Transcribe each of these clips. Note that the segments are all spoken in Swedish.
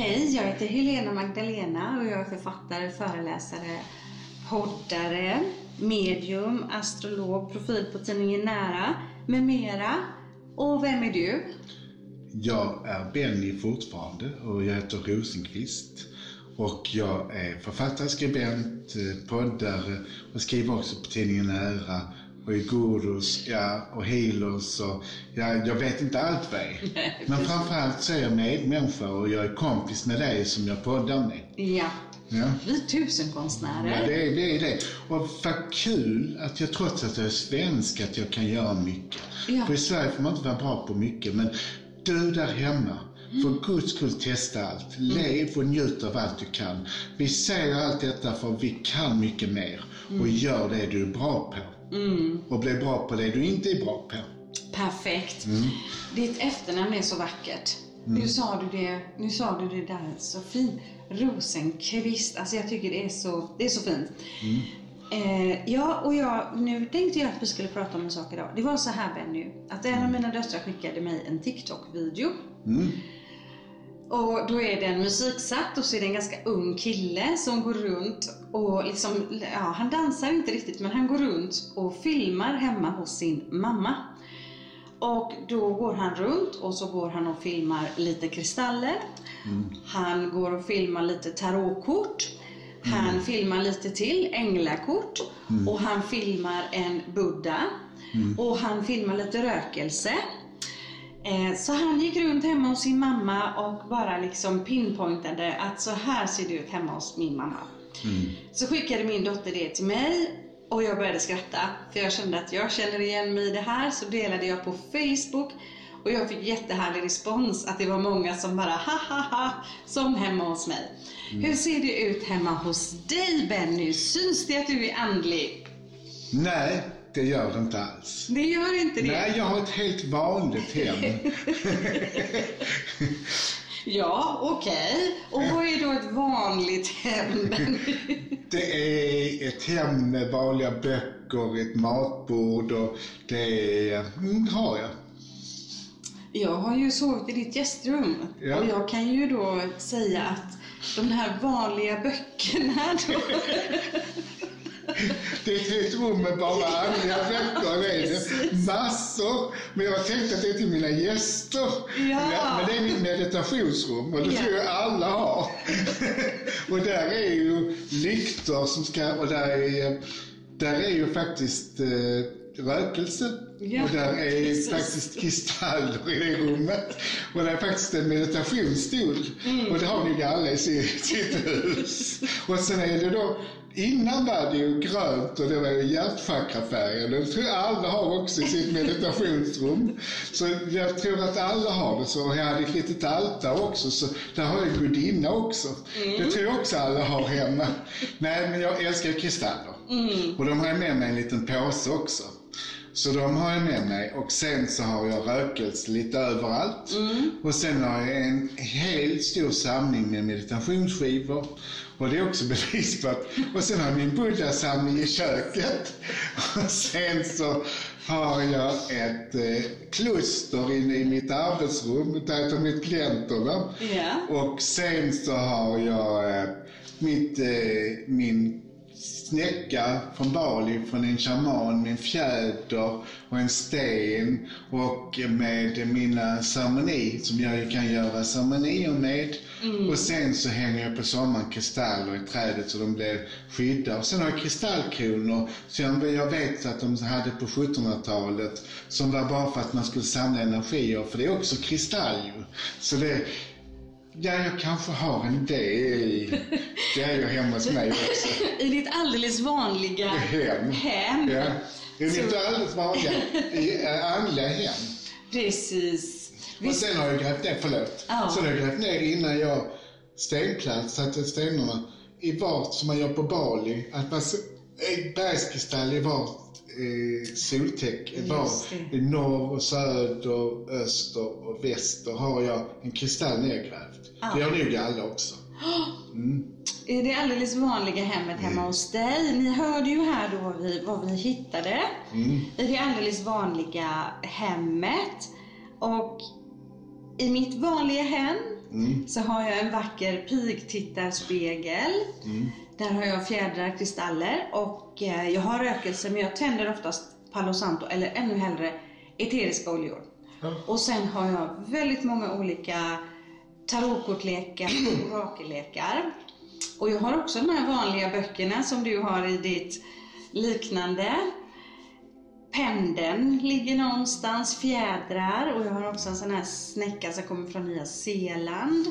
Hej, jag heter Helena Magdalena och jag är författare, föreläsare, poddare, medium, astrolog, profil på tidningen Nära med mera. Och vem är du? Jag är Benny fortfarande och jag heter Rosenqvist. Och jag är författare, skribent, eh, poddare och skriver också på tidningen Nära och i Gurus, ja, och Healers och ja, jag vet inte allt vad är. Men framförallt så är jag medmänniska och jag är kompis med dig som jag poddar med. Ja, Ja. vi är tusenkonstnärer. Ja, det är, det är det. Och vad kul att jag trots att jag är svensk att jag kan göra mycket. Ja. För i Sverige får man inte vara bra på mycket. Men du där hemma, för Guds skull testa allt. Lev och njut av allt du kan. Vi säger allt detta för vi kan mycket mer. Och gör det du är bra på. Och bli bra på det du inte är bra på. Perfekt. Mm. Ditt efternamn är så vackert. Nu sa du det, nu sa du det där så fint. Rosenqvist. Alltså jag tycker det är så, det är så fint. Mm. Eh, ja, och jag, nu tänkte jag att vi skulle prata om en sak idag. Det var så här Benny, att en av mina döttrar skickade mig en TikTok-video. Mm. Och då är den musiksatt och så är det en ganska ung kille som går runt och liksom, ja han dansar inte riktigt men han går runt och filmar hemma hos sin mamma. Och då går han runt och så går han och filmar lite kristaller. Han går och filmar lite tarotkort. Han filmar lite till, änglakort. Och han filmar en buddha. Och han filmar lite rökelse. Eh, Så han gick runt hemma hos sin mamma och bara liksom pinpointade att så här ser det ut hemma hos min mamma. Så skickade min dotter det till mig och jag började skratta för jag kände att jag känner igen mig i det här så delade jag på Facebook och jag fick jättehärlig respons att det var många som bara ha ha ha som hemma hos mig. Hur ser det ut hemma hos dig Benny? Syns det att du är andlig? Nej, det gör det inte alls. Det gör inte det? Nej, jag har ett helt vanligt hem. Ja, okej. Och vad är då ett vanligt hem? Det är ett hem med vanliga böcker, ett matbord och det mm, har jag. Jag har ju sovit i ditt gästrum Ja. och jag kan ju då säga att de här vanliga böckerna då, Det är ett rum med bara andliga böcker. Det. Massor. Men jag har tänkt att det är till mina gäster. Ja. Men det är mitt meditationsrum och det tror jag alla har. och där är ju lyktor som ska, och där är, där är ju faktiskt eh, rökelse. Ja, och där är precis. faktiskt kristaller i det rummet. Och det är faktiskt en meditationsstol. Mm. Och det har nog alla i sitt, hus. Och sen är det då, innan var det ju grönt och det var ju hjärtchakrafärgen. Det tror jag alla har också i sitt meditationsrum. Så jag tror att alla har det så. Jag hade ett litet altare också, så där har jag gudinna också. Det tror jag också alla har hemma. Nej, men jag älskar kristaller. Och de har jag med mig en liten påse också. Så de har jag med mig och sen så har jag rökelse lite överallt. Och sen har jag en helt stor samling med meditationsskivor. Och det är också bevis på att... Och sen har jag min buddha-samling i köket. Och sen så har jag ett eh, kluster inne i mitt arbetsrum där jag tar emot klienterna. Ja. Och sen så har jag eh, mitt, eh, min snäcka från Bali från en shaman med en fjäder och en sten och med mina ceremoni som jag kan göra ceremonier med. Och sen så hänger jag på sommaren kristaller i trädet så de blir skyddade. Och sen har jag kristallkronor som jag vet att de hade på 1700-talet som var bara för att man skulle samla energier för det är också kristall ju. Så det, Ja, jag kanske har en del. Det är ju hemma hos mig också. i ditt alldeles vanliga Hem. hem. Ja. Så- mitt alldeles vanliga i, äh, andliga hem. Precis. Och sen har jag grävt ner, förlåt. Ja. Sen har jag grävt ner innan jag stenplatt, satte stenarna i vart som man gör på Bali. Att man, eh, bergskristall i vart eh, i norr och söder, öster och väster har jag en kristall nergrävd. Ja. Det har nog alla också. i det alldeles vanliga hemmet hemma hos dig. Ni hörde ju här då vad vi, vad vi hittade. I det alldeles vanliga hemmet. Och i mitt vanliga hem så har jag en vacker pigtittarspegel. Där har jag fjädrar, kristaller och eh, jag har rökelse men jag tänder oftast Palo Santo eller ännu hellre eteriska oljor. Ja. Och sen har jag väldigt många olika tarotkortlekar och orakellekar. Och jag har också de här vanliga böckerna som du har i ditt liknande. Pendeln ligger någonstans, fjädrar och jag har också en sån här snäcka som kommer från Nya Zeeland.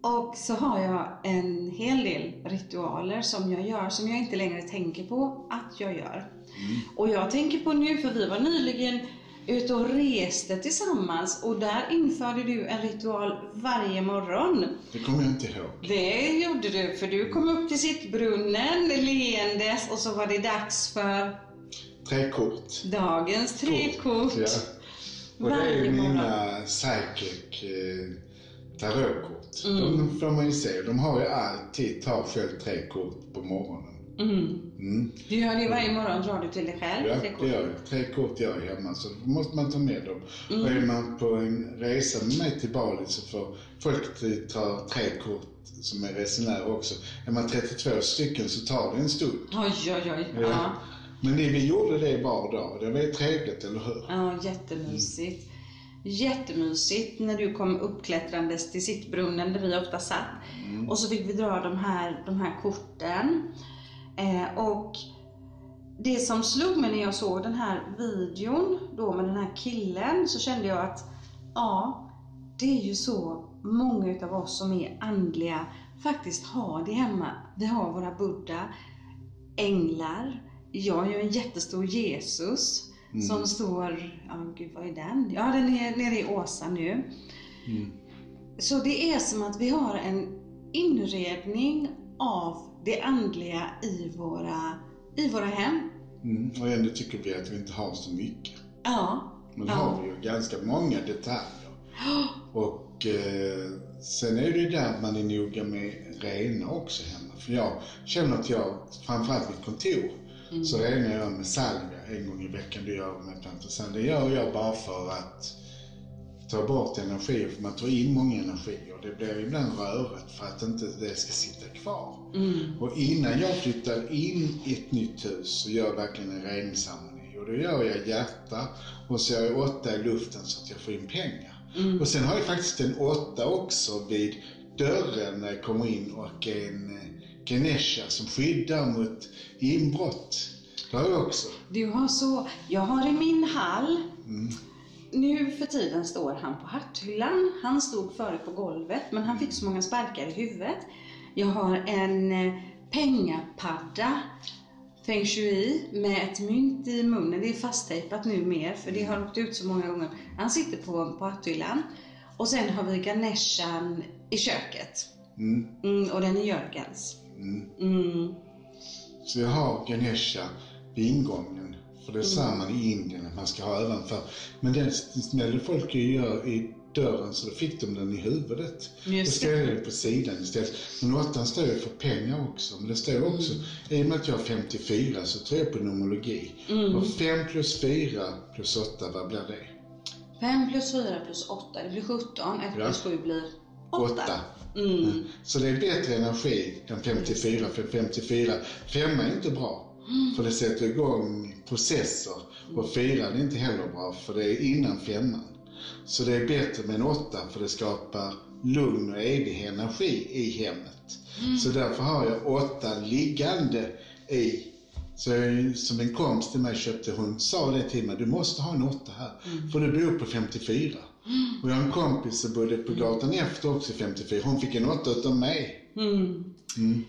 Och så har jag en hel del ritualer som jag gör som jag inte längre tänker på att jag gör. Och jag tänker på nu, för vi var nyligen ute och reste tillsammans och där införde du en ritual varje morgon. Det kommer jag inte ihåg. Det gjorde du, för du kom upp till sittbrunnen leendes och så var det dags för Tre kort. dagens tre kort. Ja. Och det Varje är morgon. mina psychic eh, tarotkort. Mm. De får man ju se. De har ju alltid, tar själv tre kort på morgonen. Mm. Mm. Du gör det varje morgon, drar du till dig själv? Ja, tre kort. det gör jag. Tre kort gör jag hemma, så måste man ta med dem. Mm. Och är man på en resa med mig till Bali så får folk ta tre kort som är resenärer också. Är man 32 stycken så tar det en stund. Oj, oj, oj. Ja. Ja. Men det, vi gjorde det var dag. Det var trevligt, eller hur? Ja, jättemysigt. Jättemysigt när du kom uppklättrandes till sittbrunnen där vi ofta satt. Och så fick vi dra de här, de här korten. Eh, och det som slog mig när jag såg den här videon då med den här killen så kände jag att ja, det är ju så många utav oss som är andliga faktiskt har det hemma. Vi har våra Buddha, änglar. Jag har ju en jättestor Jesus som står, ja gud vad är den? Ja den är nere i Åsa nu. Mm. Så det är som att vi har en inredning av det andliga i våra, i våra hem. Mm. Och ändå tycker vi att vi inte har så mycket. Ja. Men Ja. har vi ju ganska många detaljer. Och eh, sen är det ju där att man är noga med rena också hemma. För jag känner att jag, framförallt mitt kontor, så renar jag med salvia en gång i veckan. Det gör jag med plantor. Det gör jag bara för att ta bort energi, för man tar in många energier. Det blir ibland rörigt för att inte det ska sitta kvar. Mm. Och innan jag flyttar in i ett nytt hus så gör jag verkligen en reningsceremoni. Och då gör jag hjärta och så gör jag åtta i luften så att jag får in pengar. Och sen har jag faktiskt en åtta också vid dörren när jag kommer in och en eh, Ganesha som skyddar mot inbrott. Det har jag också. Du har så, jag har i min hall, nu för tiden står han på hatthyllan. Han stod förut på golvet men han fick så många sparkar i huvudet. Jag har en eh, pengapadda, feng shui, med ett mynt i munnen. Det är fasttejpat nu mer för det har åkt ut så många gånger. Han sitter på, på hatthyllan. Och sen har vi Ganeshan i köket. Mm. Mm, och den är Jörgens. Mm. Så jag har Ganesha vid ingången. För det sa man i Indien att man ska ha ovanför. Men den smällde folk gör i dörren så då fick de den i huvudet. Just och ställde den på sidan istället. Men åttan står ju för pengar också. Men det står också, i och med att jag är 54 så tror jag på numerologi. Och 5 plus 4 plus 8, vad blir det? 5 plus 4 plus 8, det blir 17. 1 Ja. plus 7 blir 8. 8. Mm. Så det är bättre energi än 54, för 54, femma är inte bra. För det sätter igång processer. Och fyran är inte heller bra, för det är innan femman. Så det är bättre med en åtta, för det skapar lugn och evig energi i hemmet. Så därför har jag åtta liggande i så jag, som en kompis till mig köpte, hon sa det till mig, du måste ha en åtta här, för du bor på 54. Och jag har en kompis som bodde på gatan efter också 54, hon fick en åtta utav mig. Mm.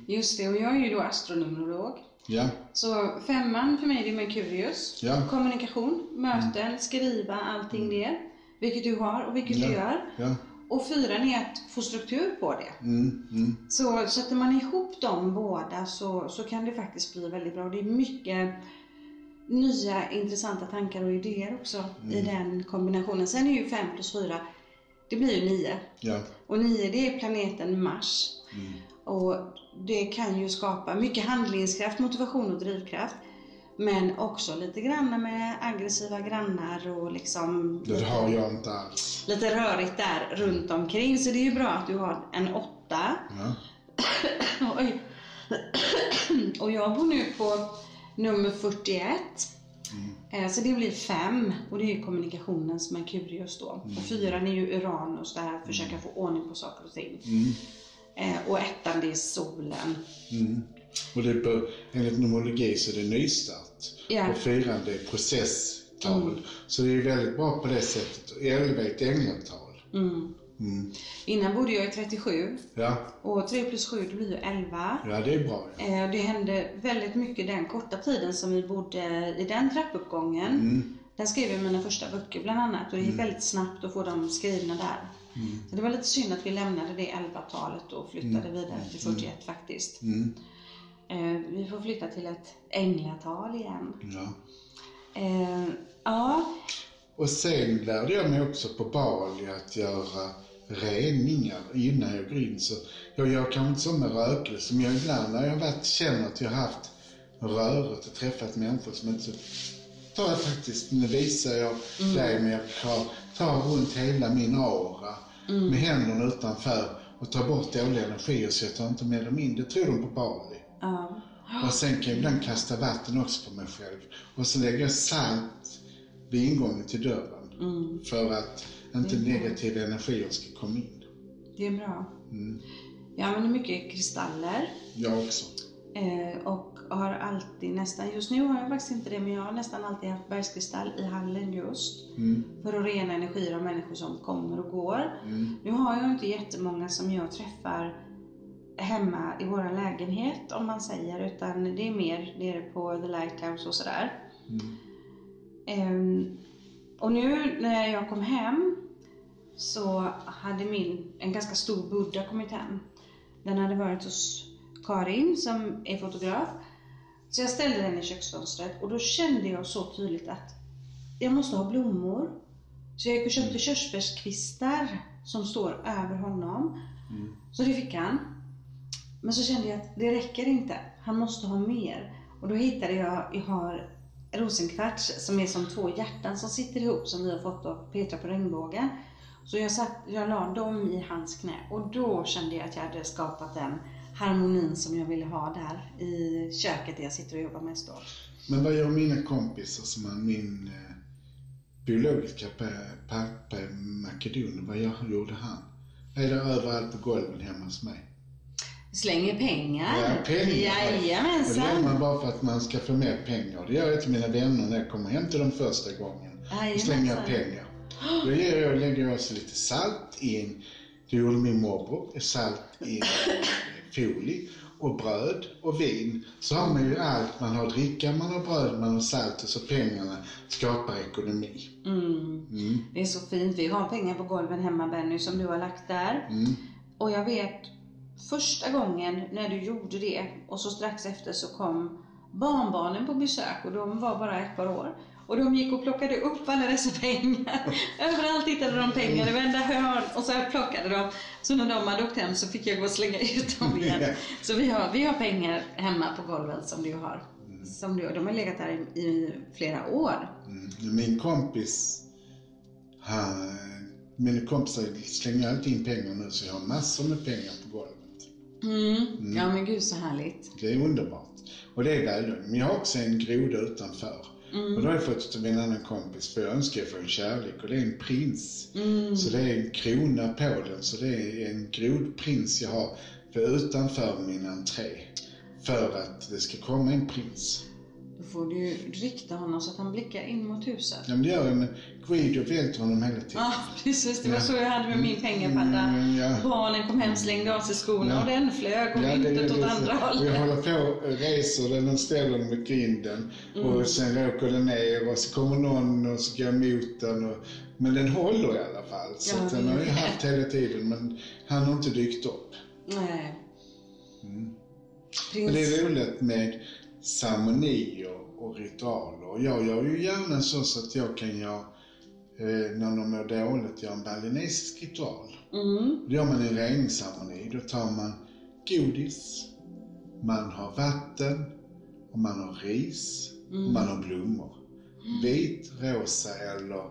Just det, och jag är ju då astronumerolog. Ja, Så femman för mig det är Merkurius. Ja. Kommunikation, möten, skriva, allting det. Vilket du har och vilket Ja. du gör. ja, Och fyran är att få struktur på det. mm, mm, Så sätter man ihop dem båda så, så kan det faktiskt bli väldigt bra. Det är mycket nya intressanta tankar och idéer också i den kombinationen. Sen är ju 5 plus 4, det blir ju 9. ja, Och 9 det är planeten Mars. Mm. Och det kan ju skapa mycket handlingskraft, motivation och drivkraft. Men också lite grann med aggressiva grannar och liksom Det har jag inte alls. lite rörigt där runt omkring. Så det är ju bra att du har en åtta. Ja. Oj. Och jag bor nu på nummer 41. Eh, Så det blir fem och det är ju kommunikationens Merkurius då. Och fyran är ju Uranus, det här att försöka få ordning på saker och ting. Eh, Och ettan det är solen. Mm. Och det är på, enligt numerologi så är det nystart. Ja. Och fyran det är processtal. Så det är väldigt bra på det sättet. Elva är ett änglatal. Mm. Mm. Innan bodde jag i 37 Ja. och 3 plus 7 det blir ju 11. ja, det är bra. Ja. Eh, Det hände väldigt mycket den korta tiden som vi bodde i den trappuppgången. Mm. Där skrev jag mina första böcker bland annat och det gick väldigt snabbt att få dem skrivna där. Mm. Så det var lite synd att vi lämnade det 11-talet och flyttade vidare till 41 faktiskt. Mm. Eh, Vi får flytta till ett änglatal igen. Ja. Eh, Ja, Och sen lärde jag mig också på Bali att göra reningar innan jag går in. Så jag gör kanske inte så med rökelse, men jag ibland när jag varit, känner att jag har haft röret och träffat människor som inte så tar jag faktiskt, nu visar jag dig, men jag tar, tar runt hela min aura med händerna utanför och tar bort dåliga energier så jag tar inte med dem in. Det tror de på Bali. ja. Och sen kan jag ibland kasta vatten också på mig själv. Och så lägger jag salt vid ingången till dörren. Mm. För att inte negativa energier ska komma in. det är bra. Mm. Jag använder mycket kristaller. Jag också. Eh, och har alltid nästan, just nu har jag faktiskt inte det, men jag har nästan alltid haft bergskristall i hallen just. Mm. För att rena energier av människor som kommer och går. Mm. Nu har jag inte jättemånga som jag träffar hemma i vår lägenhet om man säger, utan det är mer nere på The Lighthouse och sådär. Mm. Ehm, och nu när jag kom hem så hade min, en ganska stor Buddha kommit hem. Den hade varit hos Karin som är fotograf. Så jag ställde den i köksfönstret och då kände jag så tydligt att jag måste ha blommor. Så jag gick och köpte körsbärskvistar som står över honom. Mm. Så det fick han. Men så kände jag att det räcker inte. Han måste ha mer. Och då hittade jag, jag har rosenkvarts som är som två hjärtan som sitter ihop som vi har fått av Petra på regnbågen. Så jag, satt, jag la dem i hans knä och då kände jag att jag hade skapat den harmonin som jag ville ha där i köket där jag sitter och jobbar mest då. Men vad gör mina kompisar som är min eh, biologiska pappa i Makedonien? Vad gör, gjorde han? Är det överallt på golven hemma hos mig? Slänger pengar. Ja, pengar. Och det gör Jajamensan. man bara för att man ska få mer pengar. Det gör jag till mina vänner när jag kommer hem till dem första gången. Då slänger jag Jajamensan. pengar. Då ger jag, lägger jag också lite salt in, det gjorde min morbror, salt i folie och bröd och vin. Så har man ju allt, man har dricka, man har bröd, man har salt och så pengarna skapar ekonomi. Mm. Mm. Det är så fint. Vi har pengar på golven hemma Benny som du har lagt där. Mm. Och jag vet första gången när du gjorde det och så strax efter så kom barnbarnen på besök och de var bara ett par år. Och de gick och plockade upp alla dessa pengar. Överallt hittade de pengar, i varenda hörn. Och så här plockade de. Så när de hade åkt hem så fick jag gå och slänga ut dem igen. Så vi har, vi har pengar hemma på golvet som du har. Som du, de har legat där i, i flera år. Mm. Min kompis, han, mina kompisar slänger alltid in pengar nu så jag har massor med pengar på golvet. Mm. Ja men gud så härligt. Det är underbart. Och det är välgörande. Men jag har också en groda utanför. Och då har jag fått av en annan kompis, för jag önskar få en kärlek och det är en prins. Mm. Så det är en krona på den, så det är en grodprins jag har för utanför min entré. För att det ska komma en prins. Då får du rikta honom så att han blickar in mot huset. Ja men det gör jag, men Guido välter honom hela tiden. Ja, precis. Det var Ja. så jag hade med min pengapadda. Mm, ja. Barnen kom hem, slängde av sig skorna Ja. och den flög och Ja, myntet åt andra Vi hållet. håller på och reser den och ställer den mot grinden. Mm. Och sen åker den ner och så kommer någon och så går emot den. Och, men den håller i alla fall. Så Ja, den har det. haft hela tiden men han har inte dykt upp. Nej. Mm. Prins... Men det är roligt med ceremonier och ritualer. Jag gör ju gärna så, så att jag kan göra, eh, när de mår dåligt, göra en balinesisk ritual. Mm. Då gör man en reningsceremoni. Då tar man godis, man har vatten och man har ris om man har blommor. Vit, rosa eller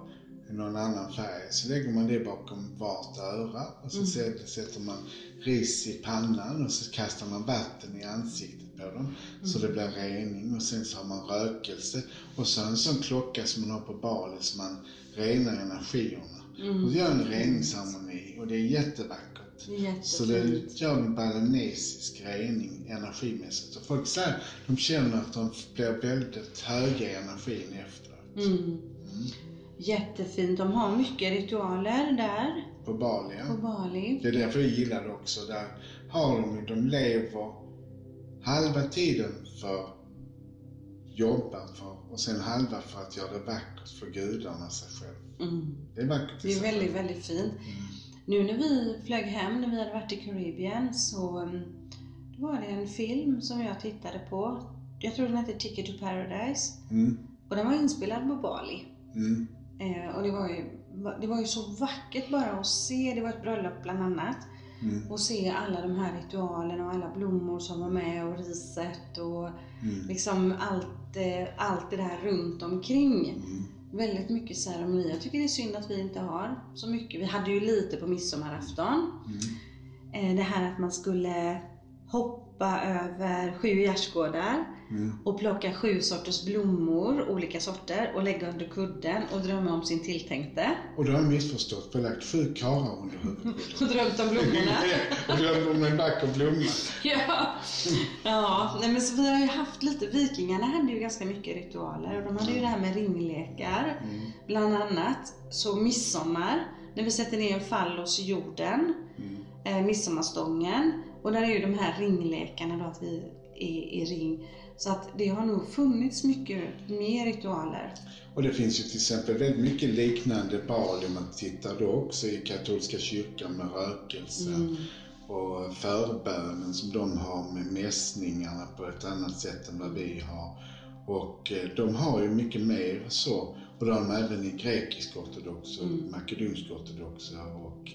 någon annan färg. Så lägger man det bakom vart öra och så sätter man ris i pannan och så kastar man vatten i ansiktet på dem så det blir rening och sen så har man rökelse och så en sån klocka som man har på balen så man renar energierna. Och så gör en reningsceremoni och det är jättevackert. Så det gör en balinesisk rening energimässigt. Och folk säger de känner att de blir väldigt höga i energin efteråt. Mm. Jättefint. De har mycket ritualer där På Bali, på ja. Bali. Det är därför jag gillar det också. Där har de, de lever halva tiden för jobba för och sen halva för att göra det vackert för gudarna sig själv. Mm. Det är vackert Det är väldigt, själv. väldigt fint. Nu när vi flög hem, när vi hade varit i Karibien, så um, då var det en film som jag tittade på. Jag tror den hette Ticket to Paradise. Mm. Och den var inspelad på Bali. Mm. Eh, och det var, ju, det var ju så vackert bara att se, det var ett bröllop bland annat. Mm. Och se alla de här ritualerna och alla blommor som var med och riset och Mm. liksom allt, eh, allt det där runt omkring. Mm. Väldigt mycket ceremoni. Jag tycker det är synd att vi inte har så mycket. Vi hade ju lite på midsommarafton. Mm. Eh, Det här att man skulle hoppa över sju gärdsgårdar Mm. och plocka sju sorters blommor, olika sorter, och lägga under kudden och drömma om sin tilltänkte. Och då har jag missförstått. För jag har lagt sju karlar under huvudet. Och drömt om blommorna. och drömde om en vacker blomma. Ja, ja nej men så vi har ju haft lite, vikingarna hade ju ganska mycket ritualer och de hade ju det här med ringlekar Mm. bland annat. Så midsommar, när vi sätter ner en fallos i jorden, Mm. eh, midsommarstången och där är ju de här ringlekarna då att vi är i ring. Så att det har nog funnits mycket mer ritualer. Och det finns ju till exempel väldigt mycket liknande bal om man tittar då också i katolska kyrkan med rökelse Mm. och förbönen som de har med mässningarna på ett annat sätt än vad vi har. Och eh, de har ju mycket mer så. Och det har de även i grekisk ortodox och Mm. makedonsk ortodox och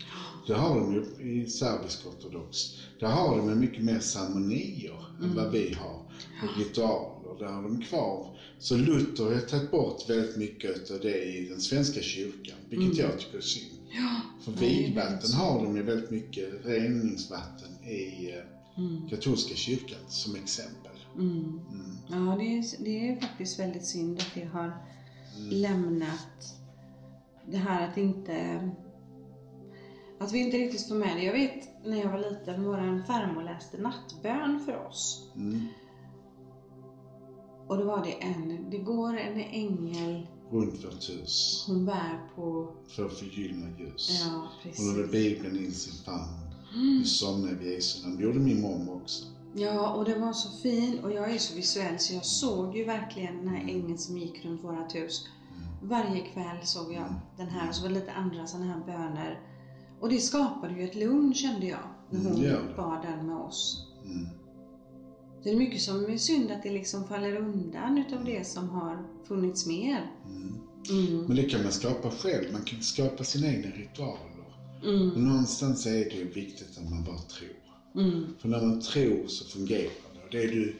det har de ju i serbisk ortodox. Där har de mycket mer ceremonier än Mm. vad vi har. Och ritualer, där har de kvar. Så Luther har tagit bort väldigt mycket av det i den svenska kyrkan, vilket Mm. jag tycker är synd. Ja, För vigvatten har de ju väldigt mycket reningsvatten i eh, mm. katolska kyrkan som exempel. Mm. Mm. Ja, det är, det är faktiskt väldigt synd att det har lämnat det här att inte att vi inte riktigt får med det. Jag vet när jag var liten, vår farmor läste nattbön för oss. Mm. Och då var det en, det går en ängel, Runt vårt hus hon bär på, för att förgylla ljus. ja Hon hade precis. Bibeln i sin famn. Mm. Vi somnade vid Jesu namn. Det gjorde min mormor också. Ja, och det var så fin och jag är så visuell så jag såg ju verkligen den här ängeln som gick runt vårt hus. Varje kväll såg jag den här och så var det lite andra sådana här böner. Och det skapade ju ett lugn kände jag, när Mm, hon det. bad den med oss. Mm. Det är mycket som är synd att det liksom faller undan utav det som har funnits mer. Mm. Mm. Men det kan man skapa själv. Man kan skapa sina egna ritualer. Mm. Och någonstans är det viktigt att man bara tror. Mm. För när man tror så fungerar det. Och det du,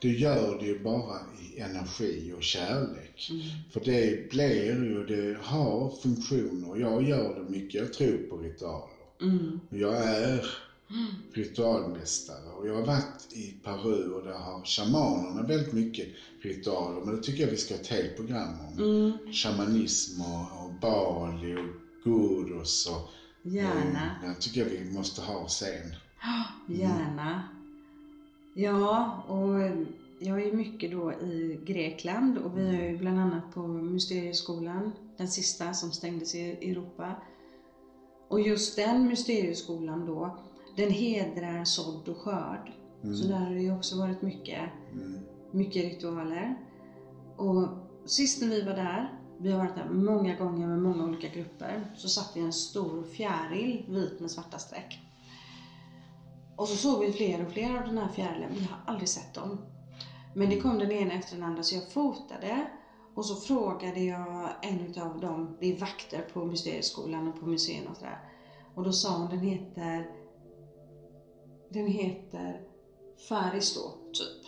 du gör det ju bara i energi och kärlek. Mm. För det blir ju, det har funktioner. Jag gör det mycket, jag tror på ritualer. Mm. Jag är ritualmästare och jag har varit i Peru och där har shamanerna väldigt mycket ritualer. Men det tycker jag vi ska ha ett helt program om. Mm. Shamanism och, och Bali och gurus och... Gärna. Eh, jag tycker jag vi måste ha sen. Gärna. Ja, och jag är ju mycket då i Grekland och vi är ju bland annat på Mysterieskolan, den sista som stängdes i Europa. Och just den Mysterieskolan då, den hedrar sådd och skörd. Så där har det ju också varit mycket, Mm. mycket ritualer. Och sist när vi var där, vi har varit där många gånger med många olika grupper, så satt vi en stor fjäril, vit med svarta streck. Och så såg vi fler och fler av den här fjärilen, vi har aldrig sett dem. Men det kom den ena efter den andra så jag fotade och så frågade jag en av dem, det är vakter på Mysterieskolan och på museerna och sådär. Och då sa hon, den heter, den heter Faris då, typ.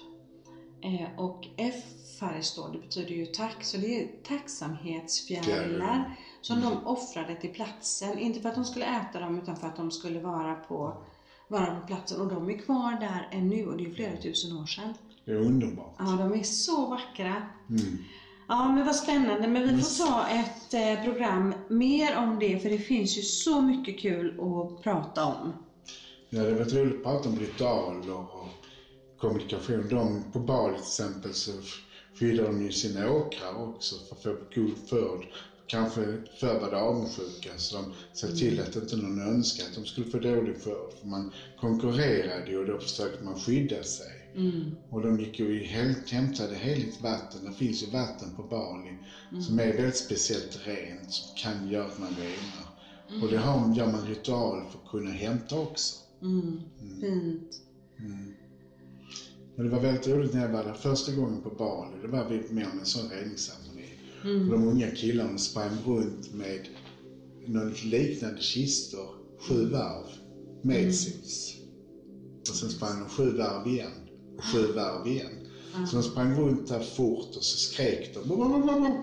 Eh, och F faris då, det betyder ju tack, så det är tacksamhetsfjärilar som de offrade till platsen. Inte för att de skulle äta dem utan för att de skulle vara på, vara på platsen. Och de är kvar där ännu och det är flera tusen år sedan. Det är underbart. Ja, de är så vackra. Mm. Ja, men vad spännande. Men vi får ta ett eh, program mer om det, för det finns ju så mycket kul att prata om. Ja, det var roligt att prata om ritualer och kommunikation. De på Bali till exempel så skyddar de ju sina åkrar också för att få god skörd. Kanske det avundsjuka så de såg till att inte någon önskade att de skulle få dålig skörd. För man konkurrerade ju och då försökte man skydda sig. Och de gick ju och häm- hämtade heligt vatten. Det finns ju vatten på Bali som är väldigt speciellt rent som kan göra att man renar. Och det har, gör man ritual för att kunna hämta också. Mm. Fint. Men det var väldigt roligt när jag var där första gången på Bali. Det var vi med om en sån räddningsceremoni. Och de unga killarna sprang runt med något liknande kistor sju varv med sos. Och sen sprang de sju varv igen och sju varv igen. Så de sprang runt där fort och så skrek de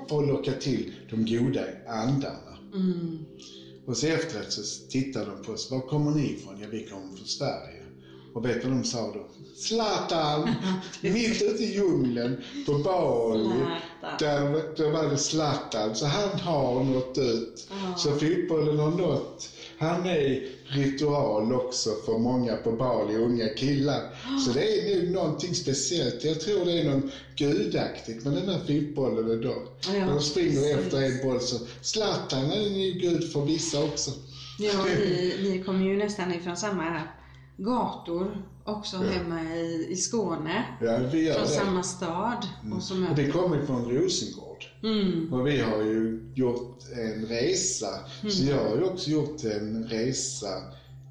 för att locka till de goda andarna. Och så efteråt så tittade de på oss. Var kommer ni ifrån? Ja, vi kommer från Sverige. Och vet du vad de sa då? Zlatan! Mitt ute i djungeln på Bali. Där, där var det Zlatan. Så han har nått ut. Så fotbollen har nått. Han är ritual också för många på Bali, unga killar. Så det är nog någonting speciellt. Jag tror det är något gudaktigt med den här fotbollen idag. Ja, När de springer precis. efter en boll så Zlatan är ju gud för vissa också. Ja, vi, vi kommer ju nästan ifrån samma gator också hemma i, i Skåne. Ja, vi gör Från det. samma stad. Och så Och det kommer från Rosengård. mm. Och vi har ju gjort en resa. Så jag har ju också gjort en resa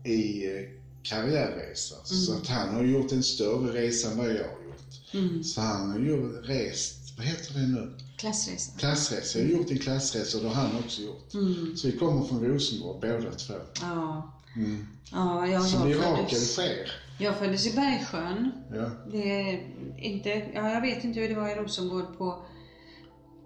i eh, karriärresa. Så att han har gjort en större resa än vad jag har gjort. Så han har ju rest, vad heter det nu? Klassresa. Klassresa. Jag har gjort en klassresa och det har han också gjort. Så vi kommer från Rosengård båda två. Ja. Ja, jag, jag, mirakel föddes, sker. Jag föddes i Bergsjön. Ja. Det är inte, ja, jag vet inte hur det var i Rosengård på,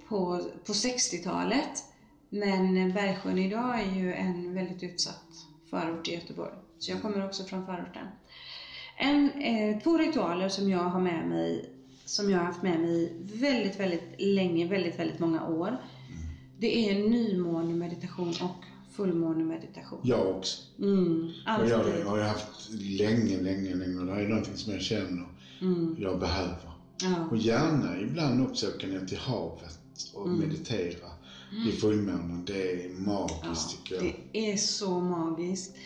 på, på 60-talet. Men Bergsjön idag är ju en väldigt utsatt förort i Göteborg. Så jag kommer också från förorten. En, eh, två ritualer som jag har med mig, som jag har haft med mig väldigt, väldigt länge, väldigt, väldigt många år. Det är nymånemeditation och fullmånemeditation. Jag också. Mm, Och alltid. jag har jag haft länge, länge, länge. Och det här är någonting som jag känner jag behöver. Ja. Och gärna ibland också åka ner till havet och meditera i fullmånen. Det är magiskt tycker jag. Det är så magiskt.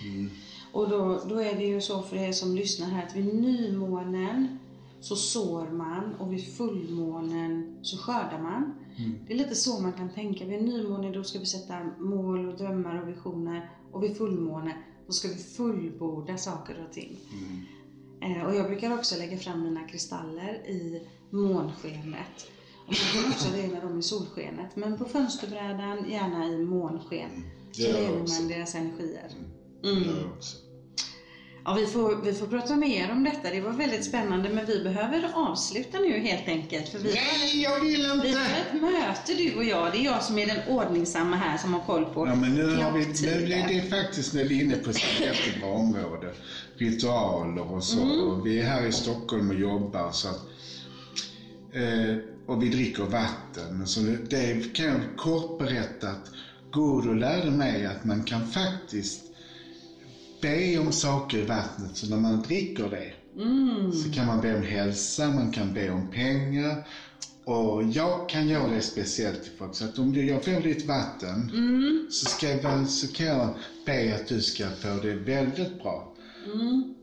Och då, då är det ju så för er som lyssnar här att vid nymånen så sår man och vid fullmånen så skördar man. Det är lite så man kan tänka. Vid nymåne då ska vi sätta mål och drömmar och visioner och vid fullmåne då ska vi fullborda saker och ting. Eh, och jag brukar också lägga fram mina kristaller i månskenet. Och man kan också det när de är i solskenet. Men på fönsterbrädan, gärna i månsken. Så jag lever också. man deras energier. Jag också. Ja, vi, får, vi får prata mer om detta. Det var väldigt spännande. Men vi behöver avsluta nu helt enkelt. För vi, Nej, jag vill vi har inte! ett möte du och jag. Det är jag som är den ordningsamma här som har koll på Ja, men nu har vi, nu, klocktider. det, faktiskt när vi är inne på ett jättebra område. Ritualer och så. Och vi är här i Stockholm och jobbar så att, eh, och vi dricker vatten. Så det, det kan jag kort berätta att Guru lärde mig att man kan faktiskt be om saker i vattnet. Så när man dricker det så kan man be om hälsa, man kan be om pengar. Och jag kan göra det speciellt till folk. Så att om jag får ditt vatten så, ska jag, så kan jag be att du ska få det väldigt bra.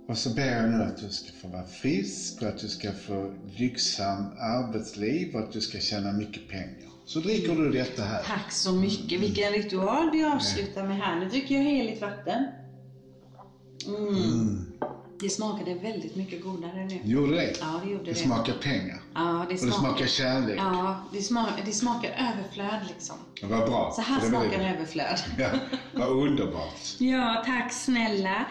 Och så ber jag nu att du ska få vara frisk och att du ska få lyxsam arbetsliv och att du ska tjäna mycket pengar. Så dricker du detta här. Tack så mycket. Vilken ritual vi avslutar med här. Nu dricker jag heligt vatten. Mm. Det smakade väldigt mycket godare nu. Gjorde det? Ja, det gjorde Det det. smakar pengar. Ja, det Och det smakar kärlek. Ja, det smakar, det smakar överflöd liksom. Det var bra. Så här det smakar överflöd. Ja, vad underbart. Ja, tack snälla.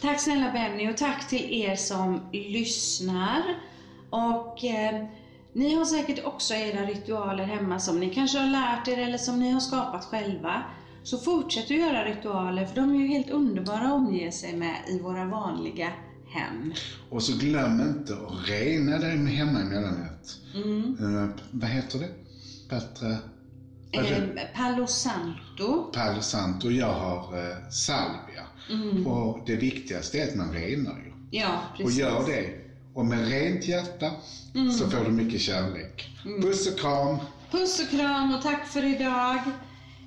Tack snälla Benny och tack till er som lyssnar. Och eh, ni har säkert också era ritualer hemma som ni kanske har lärt er eller som ni har skapat själva. Så fortsätt att göra ritualer för de är ju helt underbara att omge sig med i våra vanliga hem. Och så glöm inte att rena dig hemma emellanåt. Mm. Eh, vad heter det? Bättre... Eh, Palo Santo. Palo Santo. Jag har eh, salvia. Mm. Och det viktigaste är att man renar ju. Ja, Och precis. gör det. Och med rent hjärta så får du mycket kärlek. Puss och kram. Puss och kram och tack för idag.